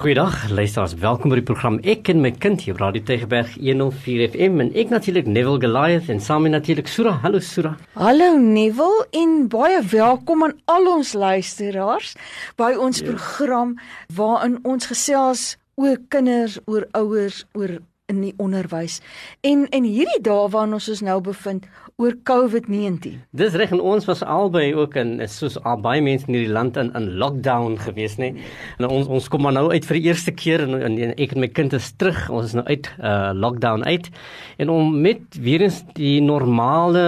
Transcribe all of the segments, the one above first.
Goeiedag, luisteraars. Welkom by die program Ek en my kind hier op Radio Tegeberg 104 FM en ek natuurlik Neville Goliath en saam met natuurlik Sura. Hallo Sura. Hallo Neville en baie welkom aan al ons luisteraars by ons ja. program waarin ons gesels oor kinders, oor ouers, oor in die onderwys. En en hierdie dae waarin ons ons nou bevind oor COVID-19. Dis reg en ons was albei ook in soos al baie mense in hierdie land in in lockdown gewees nê. En ons ons kom maar nou uit vir die eerste keer en, en, en ek en my kind is terug. Ons is nou uit uh lockdown uit en om met weer eens die normale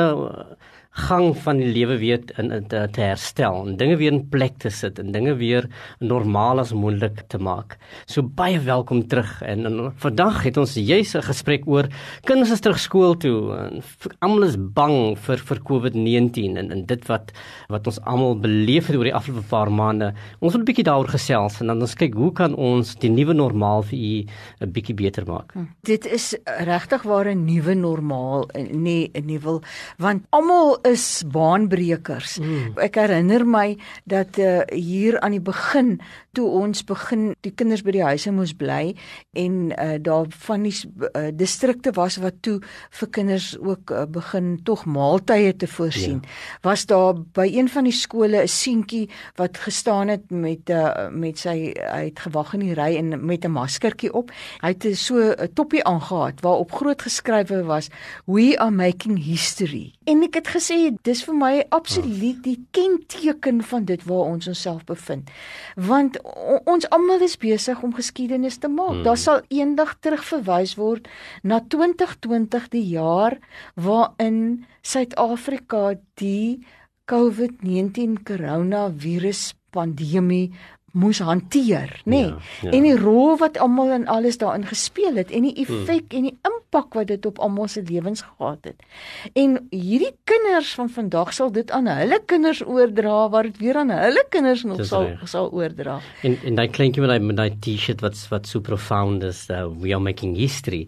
gang van die lewe weer in, in te, te herstel en dinge weer in plek te sit en dinge weer normaal as moontlik te maak. So baie welkom terug en, en vandag het ons juis 'n gesprek oor kinders is terug skool toe en almal is bang vir vir COVID-19 en en dit wat wat ons almal beleef het oor die afgelope paar maande. Ons wil 'n bietjie daaroor gesels en dan ons kyk hoe kan ons die nuwe normaal vir u 'n bietjie beter maak. Hm. Dit is regtig waar 'n nuwe normaal nie 'n nuwe want almal is baanbrekers. Mm. Ek herinner my dat uh, hier aan die begin toe ons begin die kinders by die huise moes bly en uh, daar van die uh, distrikte was wat toe vir kinders ook uh, begin tog maaltye te voorsien. Ja. Was daar by een van die skole 'n seentjie wat gestaan het met uh, met sy hy het gewag in die ry en met 'n maskertjie op. Hy het so 'n toppie aangetree waarop groot geskrywe was we are making history. En ek het gesê dis vir my absoluut die kenteken van dit waar ons onsself bevind. Want ons almal is besig om geskiedenis te maak. Hmm. Daar sal eendag terugverwys word na 2020 die jaar waarin Suid-Afrika die COVID-19 koronavirus pandemie moes hanteer, nê? Nee. Ja, ja. En die rol wat almal en alles daarin gespeel het en die hmm. effek hmm. en die impak wat dit op almal se lewens gehad het. En hierdie kinders van vandag sal dit aan hulle kinders oordra waar dit weer aan hulle kinders nog sal recht. sal oordra. En en daai kleintjie met daai met daai T-shirt wat wat so profound is, uh, we are making history.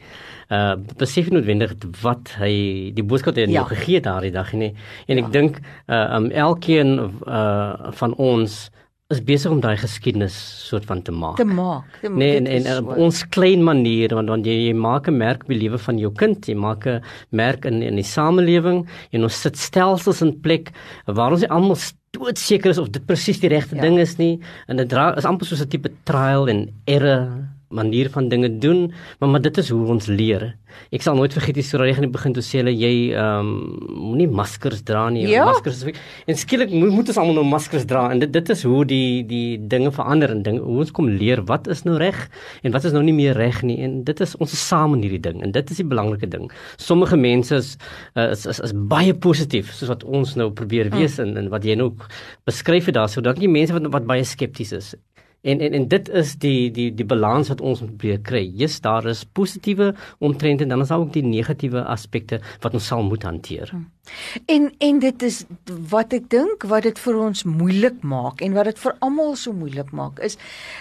Uh besef noodwendig wat hy die boodskap het ja. gegee daardie dag nie. En ja. ek dink uh um elkeen uh van ons is besig om daai geskiedenis soort van te maak. Te maak. Te nee, en, en, en ons klein manier want want jy, jy maak 'n merk by lewe van jou kind, jy maak 'n merk in in die samelewing en ons sit stelsels in plek waar ons almal doodseker is of dit presies die regte ja. ding is nie en dit is amper soos 'n tipe trial and error manier van dinge doen, maar maar dit is hoe ons leer. Ek sal nooit vergeet die storie in die begin toe sê hulle jy ehm um, moenie maskers dra nie. Ja. Maskers en skielik moet, moet ons almal nou maskers dra en dit dit is hoe die die dinge verander en ding hoe ons kom leer wat is nou reg en wat is nou nie meer reg nie en dit is ons is saam in hierdie ding en dit is die belangrike ding. Sommige mense is, uh, is is is baie positief soos wat ons nou probeer wees mm. en, en wat jy nou beskryf het daar so dat die mense wat wat baie skepties is En en en dit is die die die balans wat ons moet probeer kry. Jy's daar is positiewe omtrent en dan is daar ook die negatiewe aspekte wat ons sal moet hanteer. Hmm. En en dit is wat ek dink wat dit vir ons moeilik maak en wat dit vir almal so moeilik maak is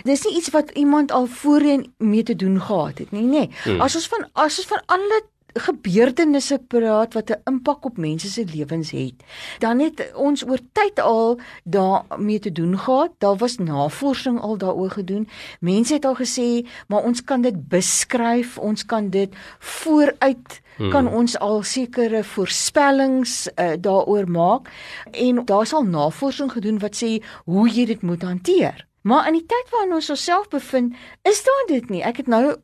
dis nie iets wat iemand al voorheen mee te doen gehad het nie, nê. Nee. Hmm. As ons van as ons van alle gebeurtenisse praat wat 'n impak op mense se lewens het. Dan het ons oor tyd al daarmee te doen gehad. Daar was navorsing al daaroor gedoen. Mense het al gesê, maar ons kan dit beskryf, ons kan dit vooruit hmm. kan ons al sekere voorspellings uh, daaroor maak en daar sal navorsing gedoen wat sê hoe jy dit moet hanteer. Maar in die tyd waarin ons osself bevind, is daar dit nie. Ek het nou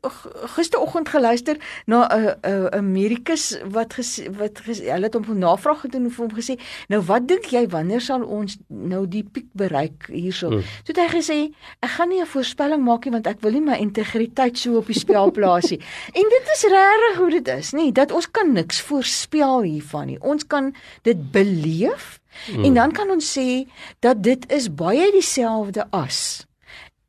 gisteroggend geluister na 'n uh, 'n uh, Amerikus wat ges, wat ges, hulle het hom 'n navraag gedoen en hom gesê, "Nou wat dink jy wanneer sal ons nou die piek bereik hierso?" Hmm. Toe het hy gesê, "Ek gaan nie 'n voorspelling maak nie want ek wil nie my integriteit so op die spel plaas nie." en dit is regtig hoe dit is, nê? Dat ons kan niks voorspel hiervan nie. Ons kan dit beleef Mm. En dan kan ons sê dat dit is baie dieselfde as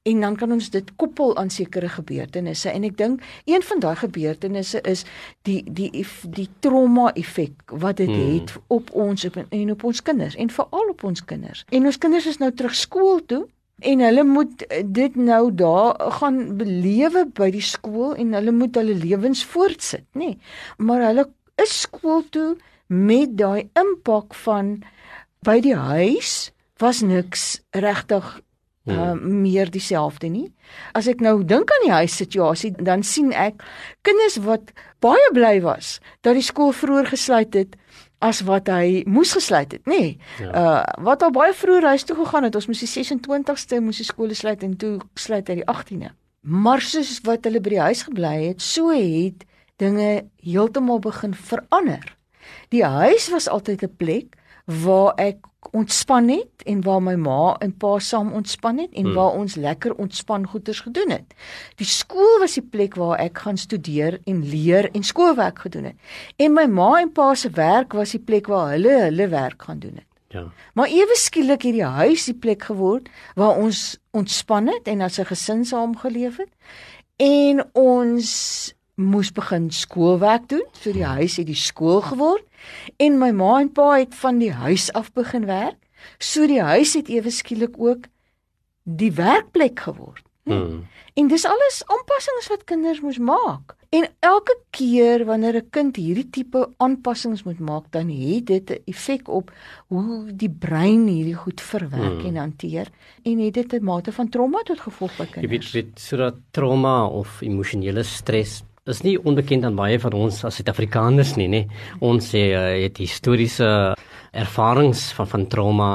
en dan kan ons dit koppel aan sekere gebeurtenisse en ek dink een van daai gebeurtenisse is die die die trauma effek wat dit mm. het op ons op, en op ons kinders en veral op ons kinders. En ons kinders is nou terug skool toe en hulle moet dit nou daar gaan belewe by die skool en hulle moet hulle lewens voortsit, nê. Nee. Maar hulle is skool toe met daai impak van by die huis was niks regtig hmm. uh, meer dieselfde nie. As ek nou dink aan die huissituasie, dan sien ek kinders wat baie bly was dat die skool vroeër gesluit het as wat hy moes gesluit het, nê. Nee. Ja. Uh wat al baie vroeër huis toe gegaan het. Ons moes die 26ste moes die skole sluit en toe sluit hy die 18de. Maar soos wat hulle by die huis gebly het, so het dinge heeltemal begin verander. Die huis was altyd 'n plek waar ek ontspan het en waar my ma en pa saam ontspan het en hmm. waar ons lekker ontspan goeders gedoen het. Die skool was die plek waar ek gaan studeer en leer en skoolwerk gedoen het. En my ma en pa se werk was die plek waar hulle hulle werk gaan doen het. Ja. Maar ewe skielik het die huis die plek geword waar ons ontspan het en as 'n gesin saam geleef het. En ons moes begin skoolwerk doen. So die huis het die skool geword en my ma en pa het van die huis af begin werk. So die huis het ewe skielik ook die werkplek geword. Hmm. En dis alles aanpassings wat kinders moes maak. En elke keer wanneer 'n kind hierdie tipe aanpassings moet maak, dan het dit 'n effek op hoe die brein hierdie goed verwerk hmm. en hanteer en het dit 'n mate van trauma tot gevolg by kinders. Jy weet, weet so dat trauma of emosionele stres is nie onbekend aan baie van ons as Suid-Afrikaners nie, nê. Ons uh, het historiese ervarings van van trauma.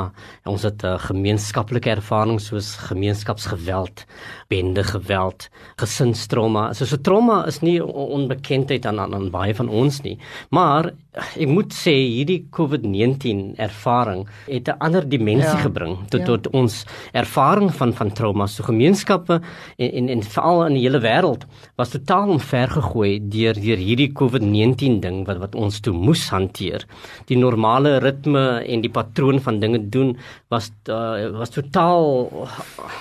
Ons het 'n uh, gemeenskaplike ervaring soos gemeenskapsgeweld, bende geweld, gesinstrauma. So so trauma is nie onbekendheid aan aan baie van ons nie. Maar ek moet sê hierdie COVID-19 ervaring het 'n ander dimensie ja, gebring tot ja. tot ons ervaring van van trauma. So gemeenskappe en en, en veral in die hele wêreld was totaal omvergegooi deur deur hierdie COVID-19 ding wat wat ons toe moes hanteer. Die normale ritme en die patroon van dinge doen was uh, was totaal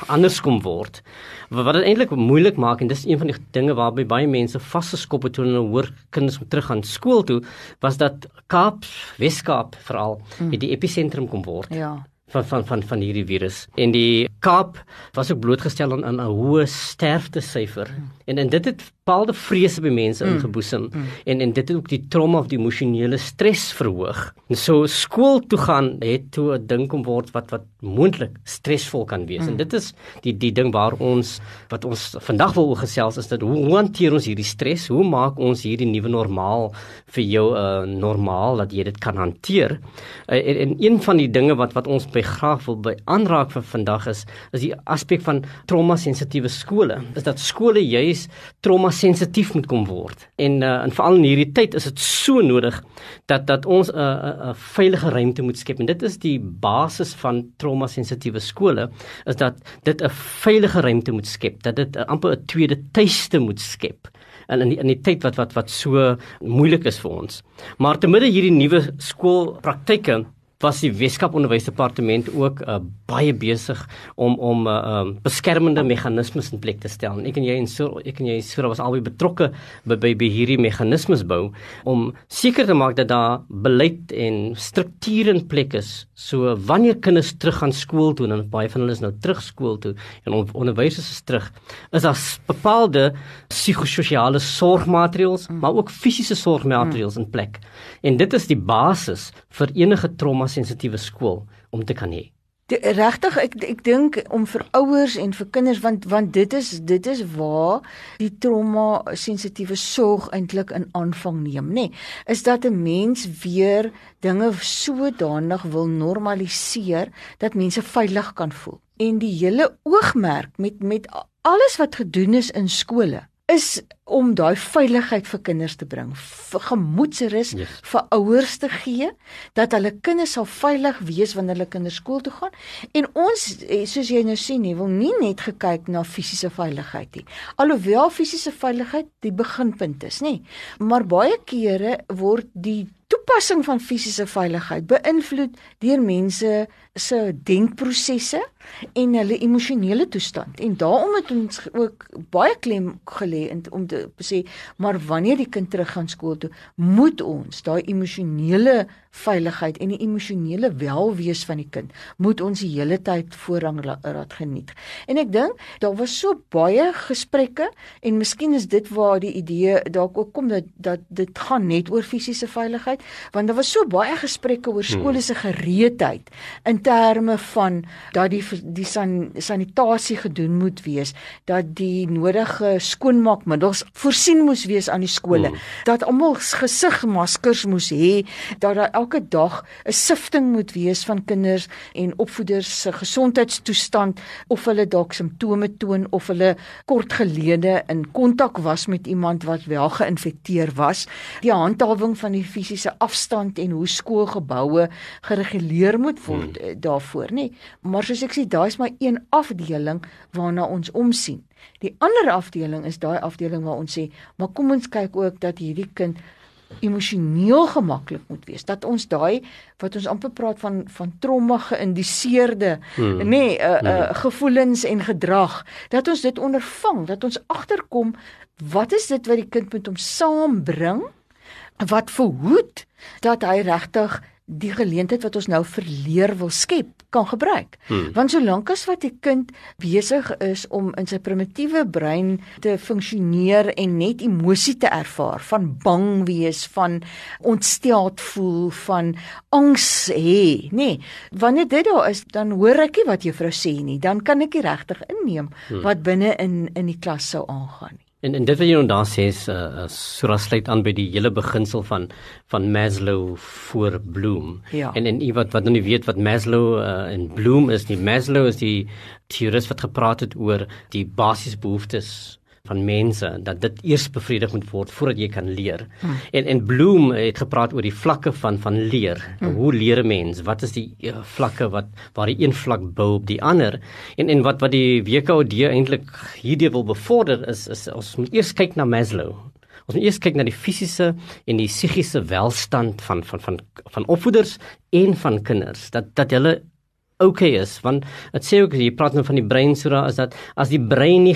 anders kom word wat dit eintlik moeilik maak en dis een van die dinge waarby baie mense vasgeskop het toe hulle hoor kinders moet terug gaan skool toe was dat Kaap Weskaap veral mm. die episentrum kom word. Ja van van van van hierdie virus. En die Kaap was ook blootgestel aan 'n hoë sterftesyfer. Mm. En en dit het bepaalde vrese by mense mm. ingeboesem mm. en en dit het ook die trauma of die emosionele stres verhoog. En so skool toe gaan het toe 'n ding kom word wat wat moontlik stresvol kan wees. Mm. En dit is die die ding waar ons wat ons vandag wil gesels is dat hoe, hoe hanteer ons hierdie stres? Hoe maak ons hierdie nuwe normaal vir jou 'n uh, normaal dat jy dit kan hanteer? Uh, en, en een van die dinge wat wat ons by graag wil by aanraak vir vandag is is die aspek van trauma sensitiewe skole. Is dat skole juis trauma sensitief moet kom word. En uh, en veral in hierdie tyd is dit so nodig dat dat ons 'n uh, 'n uh, uh, veilige ruimte moet skep en dit is die basis van trauma sensitiewe skole is dat dit 'n veilige ruimte moet skep, dat dit uh, amper 'n tweede tuiste moet skep en in die, in die tyd wat wat wat so moeilik is vir ons. Maar te midde hierdie nuwe skoolpraktyke was die Weskaap Onderwysdepartement ook uh, baie besig om om uh, um, beskermende meganismes in plek te stel. En ek en jy en so ek en jy sou was albei betrokke by, by by hierdie meganismes bou om seker te maak dat daar beleid en strukture in plek is. So wanneer kinders terug gaan skool toe en baie van hulle is nou terug skool toe en on, onderwysers is terug, is daar bepaalde psigososiale sorgmaatreëls, mm. maar ook fisiese sorgmaatreëls mm. in plek. En dit is die basis vir enige trauma sensitiewe skool om te kan hê. Regtig ek ek dink om vir ouers en vir kinders want want dit is dit is waar die trauma sensitiewe sorg eintlik in aanvang neem nê nee, is dat 'n mens weer dinge sodanig wil normaliseer dat mense veilig kan voel en die hele oogmerk met met alles wat gedoen is in skole is om daai veiligheid vir kinders te bring, gemoedsrus yes. vir ouers te gee dat hulle kinders sal veilig wees wanneer hulle kinders skool toe gaan. En ons eh, soos jy nou sien, wil nie net gekyk na fisiese veiligheid nie. Alhoewel fisiese veiligheid die beginpunt is, nê. Maar baie kere word die toepassing van fisiese veiligheid beïnvloed deur mense se denkprosesse en hulle emosionele toestand. En daarom het ons ook baie klem gelê om te sê, maar wanneer die kind terug gaan skool toe, moet ons daai emosionele veiligheid en die emosionele welwees van die kind moet ons die hele tyd voorrang laat geniet. En ek dink daar was so baie gesprekke en miskien is dit waar die idee dalk ook kom dat dat dit gaan net oor fisiese veiligheid, want daar was so baie gesprekke oor skole se gereedheid in terme van dat die die san, sanitasie gedoen moet wees, dat die nodige skoonmaakmiddels voorsien moes wees aan die skole, hmm. dat almal gesigmaskers moes hê, dat daar elke dag 'n sifting moet wees van kinders en opvoeders se gesondheidstoestand of hulle dalk simptome toon of hulle kort gelede in kontak was met iemand wat wel geïnfekteer was. Die handhawing van die fisiese afstand en hoe skoolgeboue gereguleer moet word hmm. daarvoor, nê. Nee. Maar soos ek sê, daai is maar een afdeling waarna ons omsien. Die ander afdeling is daai afdeling waar ons sê, maar kom ons kyk ook dat hierdie kind emosioneel gemaklik moet wees dat ons daai wat ons amper praat van van trauma geïndiseerde hmm. nê nee, uh, uh, gevoelens en gedrag dat ons dit ondervang dat ons agterkom wat is dit wat die kind met hom saambring wat verhoed dat hy regtig die geleentheid wat ons nou verleer wil skep kan gebruik. Hmm. Want solank as wat die kind besig is om in sy primitiewe brein te funksioneer en net emosie te ervaar van bang wees, van ontsteld voel, van angs hê, nê. Nee, wanneer dit daar is, dan hoor ek nie wat juffrou sê nie, dan kan ek nie regtig inneem hmm. wat binne in in die klas sou aangaan. En en dit wat jy nou daar sê is uh, Sura sluit aan by die hele beginsel van van Maslow voor Bloom. Ja. En en wat wat nou nie weet wat Maslow uh, en Bloom is nie. Maslow is die teoris wat gepraat het oor die basiese behoeftes van mense dat dit eers bevredig moet word voordat jy kan leer. Hmm. En en Bloom het gepraat oor die vlakke van van leer. Hmm. Hoe leer 'n mens? Wat is die uh, vlakke wat waar die een vlak bou op die ander? En en wat wat die WKOD eintlik hierdie wil bevorder is is ons moet eers kyk na Maslow. Ons moet eers kyk na die fisiese en die psigiese welstand van van van van opvoeders en van kinders dat dat hulle okay is want dit sê ook jy praat nou van die brein sura is dat as die brein nie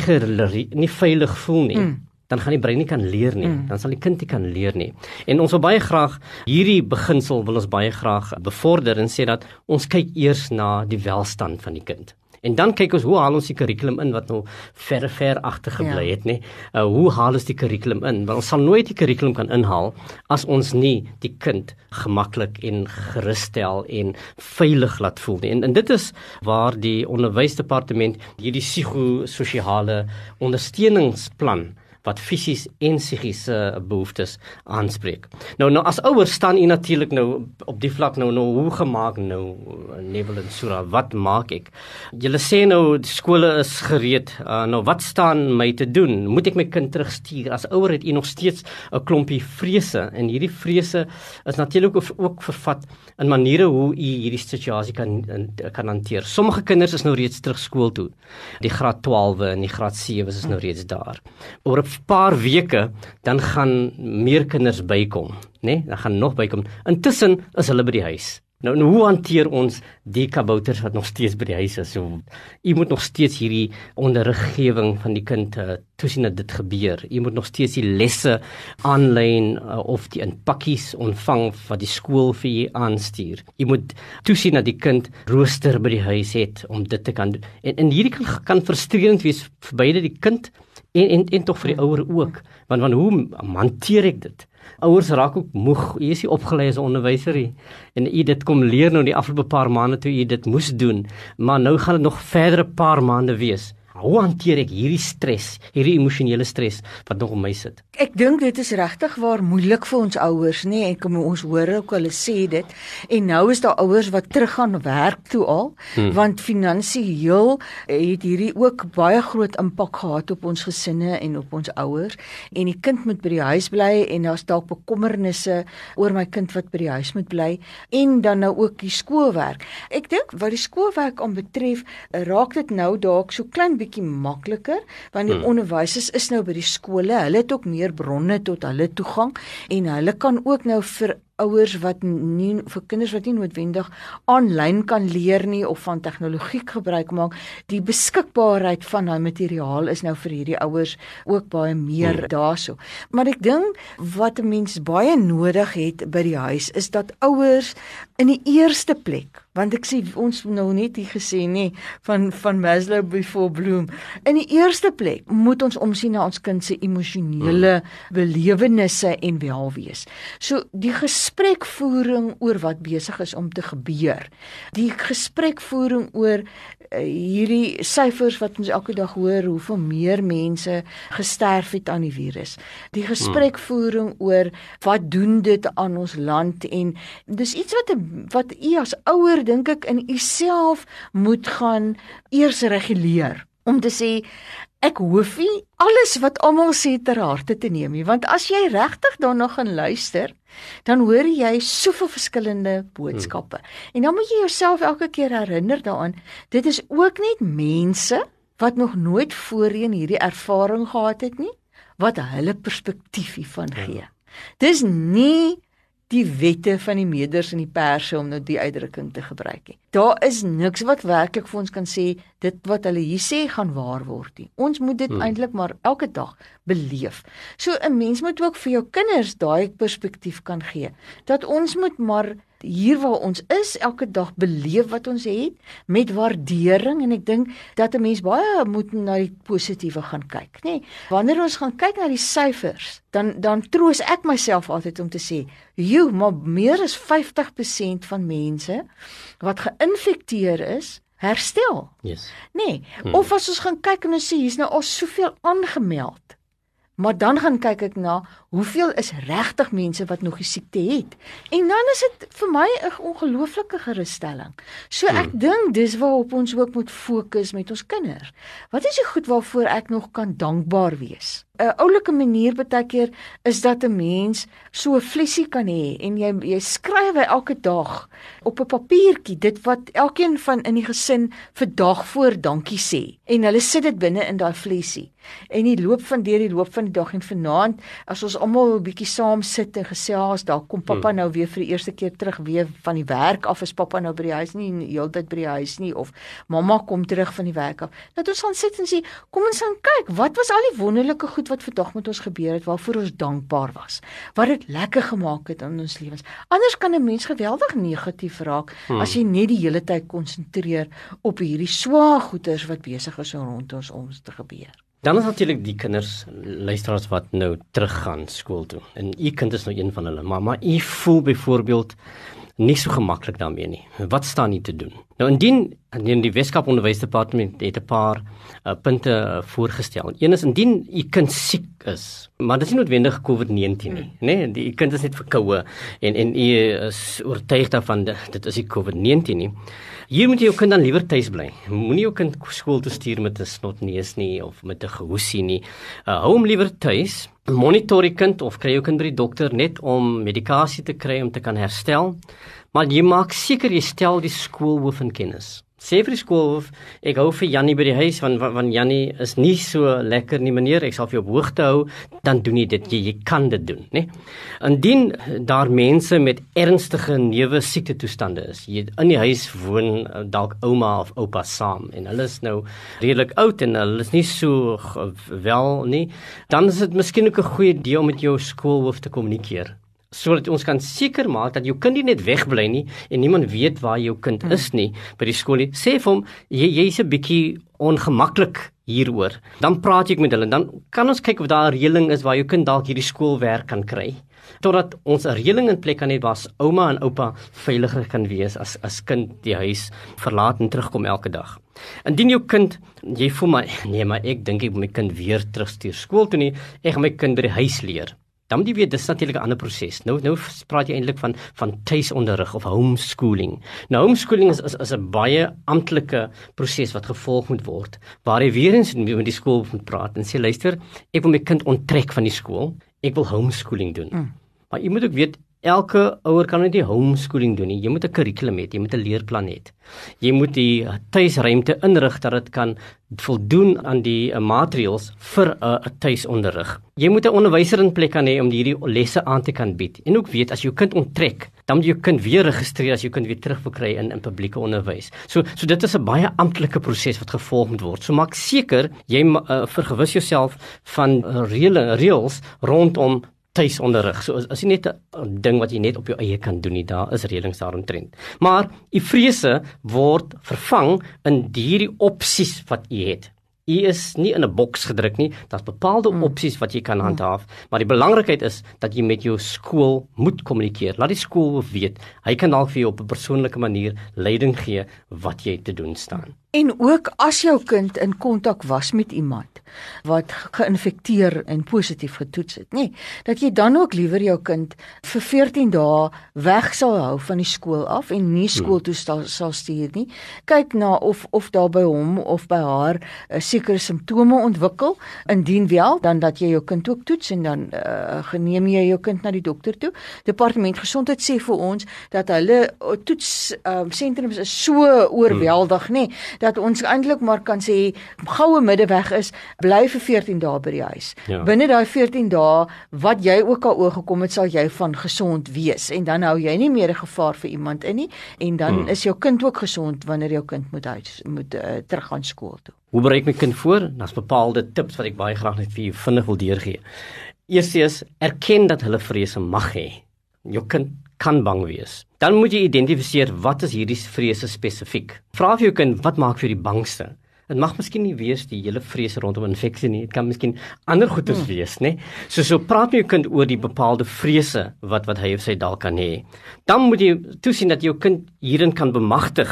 nie veilig voel nie mm. dan gaan die brein nie kan leer nie mm. dan sal die kind nie kan leer nie en ons wil baie graag hierdie beginsel wil ons baie graag bevorder en sê dat ons kyk eers na die welstand van die kind En dan kyk ons hoe haal ons die kurrikulum in wat nou ver ver agter gebly ja. het nê. Uh, hoe haal ons die kurrikulum in? Want ons sal nooit die kurrikulum kan inhaal as ons nie die kind gemaklik en gerusstel en veilig laat voel nie. En, en dit is waar die onderwysdepartement hierdie psigososiale ondersteuningsplan wat fisies en psigiese behoeftes aanspreek. Nou nou as ouers staan u natuurlik nou op die vlak nou nou hoe gemaak nou Nebel en Sura wat maak ek? Julle sê nou die skole is gereed. Uh, nou wat staan my te doen? Moet ek my kind terugstuur? As ouer het u nog steeds 'n klompie vrese en hierdie vrese is natuurlik ook vervat in maniere hoe u hierdie situasie kan kan hanteer. Sommige kinders is nou reeds terug skool toe. Die graad 12 en die graad 7 is nou reeds daar. Oor 'n paar weke dan gaan meer kinders bykom, né? Nee? Dan gaan nog bykom. Intussen is hulle by die huis. Nou, nou hoe hanteer ons die kabouters wat nog steeds by die huis is? So u moet nog steeds hierdie onderriggewing van die kind uh, toesien dat dit gebeur. U moet nog steeds die lesse aanlyn uh, of die in pakkies ontvang wat die skool vir u aanstuur. U moet toesien dat die kind rooster by die huis het om dit te kan doen. En en hierdie kan kan frustrerend wees vir beide die kind en en en tog vir die ouer ook. Want want hoe hanteer ek dit? Ouers raak ook moeg. Jy is nie opgelei as 'n onderwyser nie. En u dit kom leer nou die afgelope paar maande toe u dit moes doen, maar nou gaan dit nog verdere paar maande wees. Hoe hanteer ek hierdie stres, hierdie emosionele stres wat nog om my sit? Ek dink dit is regtig waar moeilik vir ons ouers, nê? Nee, ek kom ons hoor ook hulle sê dit. En nou is daar ouers wat teruggaan werk toe al, hmm. want finansiëel het hierdie ook baie groot impak gehad op ons gesinne en op ons ouers. En die kind moet by die huis bly en daar's dalk bekommernisse oor my kind wat by die huis moet bly en dan nou ook die skoolwerk. Ek dink wat die skoolwerk aanbetref, raak dit nou dalk so klein bietjie makliker want die hmm. onderwysers is nou by die skole. Hulle het ook meer bronne tot hulle toegang en hulle kan ook nou vir ouers wat nie vir kinders wat nie noodwendig aanlyn kan leer nie of van tegnologie gebruik maak, die beskikbaarheid van daai materiaal is nou vir hierdie ouers ook baie meer hmm. daarso. Maar ek dink wat 'n mens baie nodig het by die huis is dat ouers in die eerste plek want ek sê ons nou net hier gesê nê van van Maslow before Bloom. In die eerste plek moet ons omsien na ons kind se emosionele mm. belewennisse en welwees. So die gesprekvoering oor wat besig is om te gebeur. Die gesprekvoering oor uh, hierdie syfers wat ons elke dag hoor hoeveel meer mense gesterf het aan die virus. Die gesprekvoering oor wat doen dit aan ons land en dis iets wat wat u as ouer dink ek in u self moet gaan eers reguleer om te sê ek hoef nie alles wat almal sê ter harte te neem nie want as jy regtig daarna gaan luister dan hoor jy soveel verskillende boodskappe hmm. en dan moet jy jouself elke keer herinner daaraan dit is ook net mense wat nog nooit voorheen hierdie ervaring gehad het nie wat hulle perspektief hiervan ja. gee. Dis nie die wette van die meders en die perse om nou die uitdrukking te gebruik nie. Daar is niks wat werklik vir ons kan sê dit wat hulle hier sê gaan waar word nie. Ons moet dit hmm. eintlik maar elke dag beleef. So 'n mens moet ook vir jou kinders daai perspektief kan gee dat ons moet maar hier waar ons is elke dag beleef wat ons het met waardering en ek dink dat 'n mens baie moet na die positiewe gaan kyk, nê. Nee, wanneer ons gaan kyk na die syfers, dan dan troos ek myself altyd om te sê, "Jo, maar meer as 50% van mense wat geïnfekteer is, herstel." Yes. Nee, hmm. of as ons gaan kyk en ons sê hier's nou al soveel aangemeld. Maar dan gaan kyk ek na hoeveel is regtig mense wat nog die siekte het. En dan is dit vir my 'n ongelooflike gerusstelling. So ek hmm. dink dis waarop ons ook moet fokus met ons kinders. Wat is die goed waarvoor ek nog kan dankbaar wees? 'n Oulike manier baie keer is dat 'n mens so 'n flessie kan hê en jy jy skryf hy elke dag op 'n papiertjie dit wat elkeen van in die gesin vir dag voor dankie sê en hulle sit dit binne in daai flessie. En die loop van deur die loop van die dag en vanaand as ons almal 'n bietjie saam sit en gesels, daar kom pappa hmm. nou weer vir die eerste keer terug weer van die werk af, is pappa nou by die huis nie heeltyd by die huis nie of mamma kom terug van die werk af. Dat ons gaan sit en sê, kom ons gaan kyk, wat was al die wonderlike goed wat vandag met ons gebeur het waarvoor ons dankbaar was. Wat dit lekker gemaak het in ons lewens. Anders kan 'n mens geweldig negatief raak hmm. as jy net die hele tyd konsentreer op hierdie swaar goeters wat besig is om rondom ons om te gebeur. Dan is natuurlik die kinders luisteraars wat nou teruggaan skool toe. En u kind is nou een van hulle. Maar maar u voel byvoorbeeld nie so gemaklik daarmee nie. Wat staan nie te doen? Nou indien indien die Weskaap Onderwysdepartement het 'n paar uh, punte uh, voorgestel. Een is indien u kind siek is, maar dit is nie noodwendig COVID-19 nie, nê? Nee, die kind is net verkoue en en u is oortuig daarvan dit is nie COVID-19 nie. Hier moet jy jou kind dan liewer tuis bly. Moenie jou kind skool toe stuur met 'n snotneus nie of met 'n gehoesie nie. Uh, hou hom liewer tuis. Monitor die kind of kry jou kind by die dokter net om medikasie te kry om te kan herstel. Maar jy maak seker jy stel die skoolhoof in kennis sê vir die skool ek hou vir Jannie by die huis want want Jannie is nie so lekker nie meneer. Ek sal vir jou op hoogte hou dan doen jy dit. Jy, jy kan dit doen nê indien daar mense met ernstige neuwe siekte toestande is jy in die huis woon dalk ouma of oupa saam en hulle is nou redelik oud en hulle is nie so wel nie dan is dit miskien ook 'n goeie idee om met jou skoolhoof te kommunikeer sodat ons kan seker maak dat jou kind nie net wegbly nie en niemand weet waar jou kind hmm. is nie by die skool nie. Sê vir hom jy jy's 'n bietjie ongemaklik hieroor. Dan praat ek met hulle. Dan kan ons kyk of daar 'n reëling is waar jou kind dalk hierdie skoolwerk kan kry totdat ons 'n reëling in plek kan hê waar ouma en oupa veiliger kan wees as as kind die huis verlaat en terugkom elke dag. Indien jou kind jy voel maar nee maar ek dink ek moet my kind weer terugstuur skool toe nie, ek gaan my kind by die huis leer. Dan moet jy weet dis natuurlik 'n ander proses. Nou nou praat jy eintlik van van tuisonderrig of homeschooling. Nou homeschooling is is, is 'n baie amptelike proses wat gevolg moet word waar jy weer eens met die skool moet praat en sê luister, ek wil my kind onttrek van die skool. Ek wil homeschooling doen. Mm. Maar jy moet ook weet Elke ouer kan net die homeschooling doen nie. Jy moet 'n kurrikulum hê, jy moet 'n leerplan hê. Jy moet die tuisruimte inrig dat dit kan voldoen aan die uh, maatreëls vir 'n uh, tuisonderrig. Jy moet 'n onderwyser in plek kan hê om hierdie lesse aan te kan bied. En ook weet as jou kind onttrek, dan moet jou kind weer registreer as jou kind weer terug wil kry in in publieke onderwys. So so dit is 'n baie amptelike proses wat gevolg moet word. So maak seker jy uh, vergewis jouself van reële reëls rondom tuisonderrig. So is nie net 'n ding wat jy net op jou eie kan doen nie. Daar is reëlings daaromtrent. Maar u vrese word vervang in hierdie opsies wat u het. U is nie in 'n boks gedruk nie. Daar's bepaalde hmm. opsies wat jy kan handhaaf, maar die belangrikheid is dat jy met jou skool moet kommunikeer. Laat die skool weet. Hy kan dalk vir jou op 'n persoonlike manier leiding gee wat jy te doen staan. En ook as jou kind in kontak was met iemand wat geïnfekteer en positief getoets het, nê, dat jy dan ook liewer jou kind vir 14 dae weg sal hou van die skool af en nie skool toe sal, sal stuur nie. Kyk na of of daar by hom of by haar 'n uh, eh, sekere simptome ontwikkel. Indien wel, dan dat jy jou kind ook toets en dan uh, geneem jy jou kind na die dokter toe. Departement Gesondheid sê vir ons dat hulle uh, toets um, sentrums is so oorweldig, nê dat ons eintlik maar kan sê goue middeweg is bly vir 14 dae by die huis. Ja. Binne daai 14 dae wat jy ook al oorgekom het, sal jy van gesond wees en dan hou jy nie meer 'n gevaar vir iemand in nie en dan hmm. is jou kind ook gesond wanneer jou kind moet huis moet uh, terug gaan skool toe. Hoe bereik my kind voor? Daar's bepaalde tips wat ek baie graag net vir jou vinnig wil deurgee. Eerstens, erken dat hulle vrese mag hê. Jou kind kan bang wees. Dan moet jy identifiseer wat is hierdie vrese spesifiek. Vra vir jou kind wat maak vir die bangste. Dit mag miskien nie wees die hele vrese rondom infeksie nie. Dit kan miskien ander goedes hmm. wees, né? So so praat met jou kind oor die bepaalde vrese wat wat hy of sy dalk kan hê. Dan moet jy toesien dat jou kind hierin kan bemagtig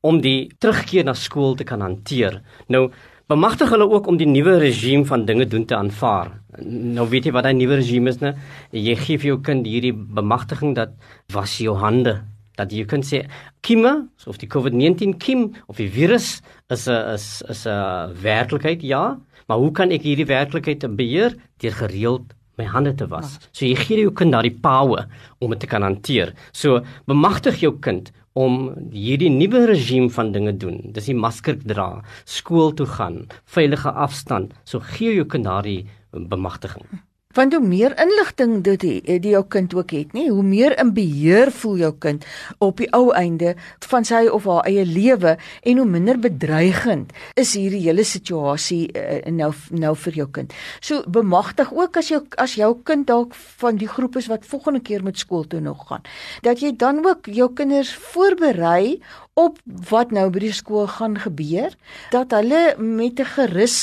om die terugkeer na skool te kan hanteer. Nou bemagtig hulle ook om die nuwe regime van dinge doen te aanvaar. Nou weet jy wat daai nuwe regime is, né? Jy gee vir jou kind hierdie bemagtiging dat was jou hande dat jy kan sê kieme of die COVID-19 kiem of die virus is 'n is is 'n werklikheid ja, maar hoe kan ek hierdie werklikheid beheer deur gereeld my hande te was. So jy gee jou kind daardie power om dit te kan hanteer. So bemagtig jou kind om hierdie nuwe regime van dinge doen. Dis die masker dra, skool toe gaan, veilige afstand. So gee jou kind daardie bemagtiging. Want hoe meer inligting dit die, die jou kind ook het, nê, hoe meer in beheer voel jou kind op die ou einde van sy of haar eie lewe en hoe minder bedreigend is hierdie hele situasie uh, nou nou vir jou kind. So bemagtig ook as jou as jou kind dalk van die groep is wat volgende keer met skool toe nog gaan, dat jy dan ook jou kinders voorberei op wat nou by die skool gaan gebeur, dat hulle met 'n gerus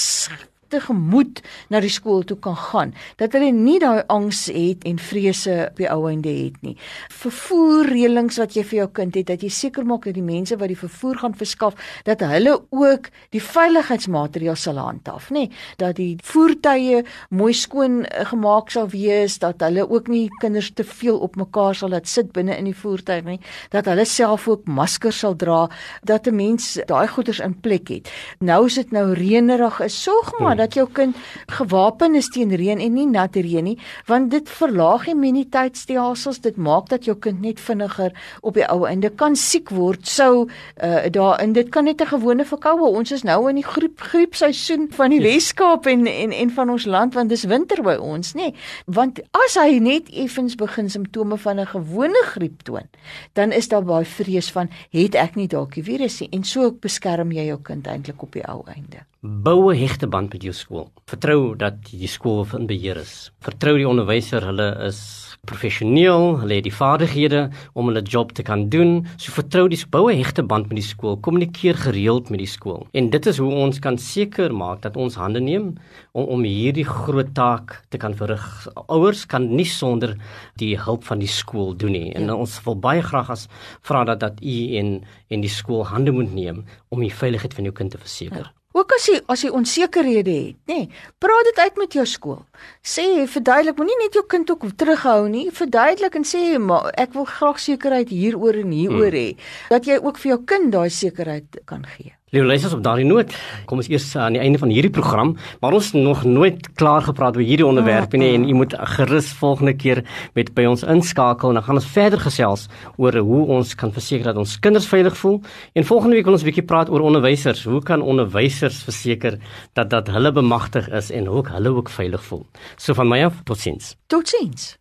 tegemoet na die skool toe kan gaan dat hulle nie daai angs het en vrese op die ou einde het nie. Vervoer reëlings wat jy vir jou kind het dat jy seker maak dat die mense wat die vervoer gaan verskaf dat hulle ook die veiligheidsmaatreëls sal handhaaf nê? Dat die voertuie mooi skoon eh, gemaak sal wees dat hulle ook nie kinders te veel op mekaar sal laat sit binne in die voertuig nie dat hulle self ook maskers sal dra dat 'n mens daai goeders in plek het. Nou is dit nou reënerig is sorg maar dat jou kind gewapen is teen reën en nie nat reën nie, want dit verlaag immuniteitstelsels, dit maak dat jou kind net vinniger op die ou einde kan siek word. Sou uh, daar in dit kan net 'n gewone verkoue. Ons is nou in die griep griepseisoen van die Weskaap en, en en van ons land want dis winter by ons, nê? Want as hy net effens begin simptome van 'n gewone griep toon, dan is daar baie vrees van het ek nie dalk die virus nie en so beskerm jy jou kind eintlik op die ou einde bou 'n hegte band met jou skool. Vertrou dat die skool in beheer is. Vertrou die onderwyser, hulle is professioneel, hulle het die vaardighede om hulle job te kan doen. So vertrou die bou 'n hegte band met die skool, kommunikeer gereeld met die skool. En dit is hoe ons kan seker maak dat ons hande neem om om hierdie groot taak te kan verrig. Ouers kan nie sonder die hulp van die skool doen nie. En ja. ons wil baie graag as vra dat dat u en en die skool hande moet neem om die veiligheid van jou kind te verseker. Ja. Ook as jy as jy onsekerhede het, nê, nee, praat dit uit met jou skool. Sê verduidelik, moenie net jou kind ook terughou nie. Verduidelik en sê maar ek wil graag sekerheid hieroor en hieroor hmm. hê dat jy ook vir jou kind daai sekerheid kan gee. Liewe luisters op daardie noot, kom ons eers aan die einde van hierdie program, maar ons nog nooit klaar gepraat oor hierdie onderwerp nie en u moet gerus volgende keer met by ons inskakel en dan gaan ons verder gesels oor hoe ons kan verseker dat ons kinders veilig voel. En volgende week wil ons 'n bietjie praat oor onderwysers. Hoe kan onderwysers verseker dat dat hulle bemagtig is en ook hulle ook veilig voel? So van my af, totsiens. Totsiens.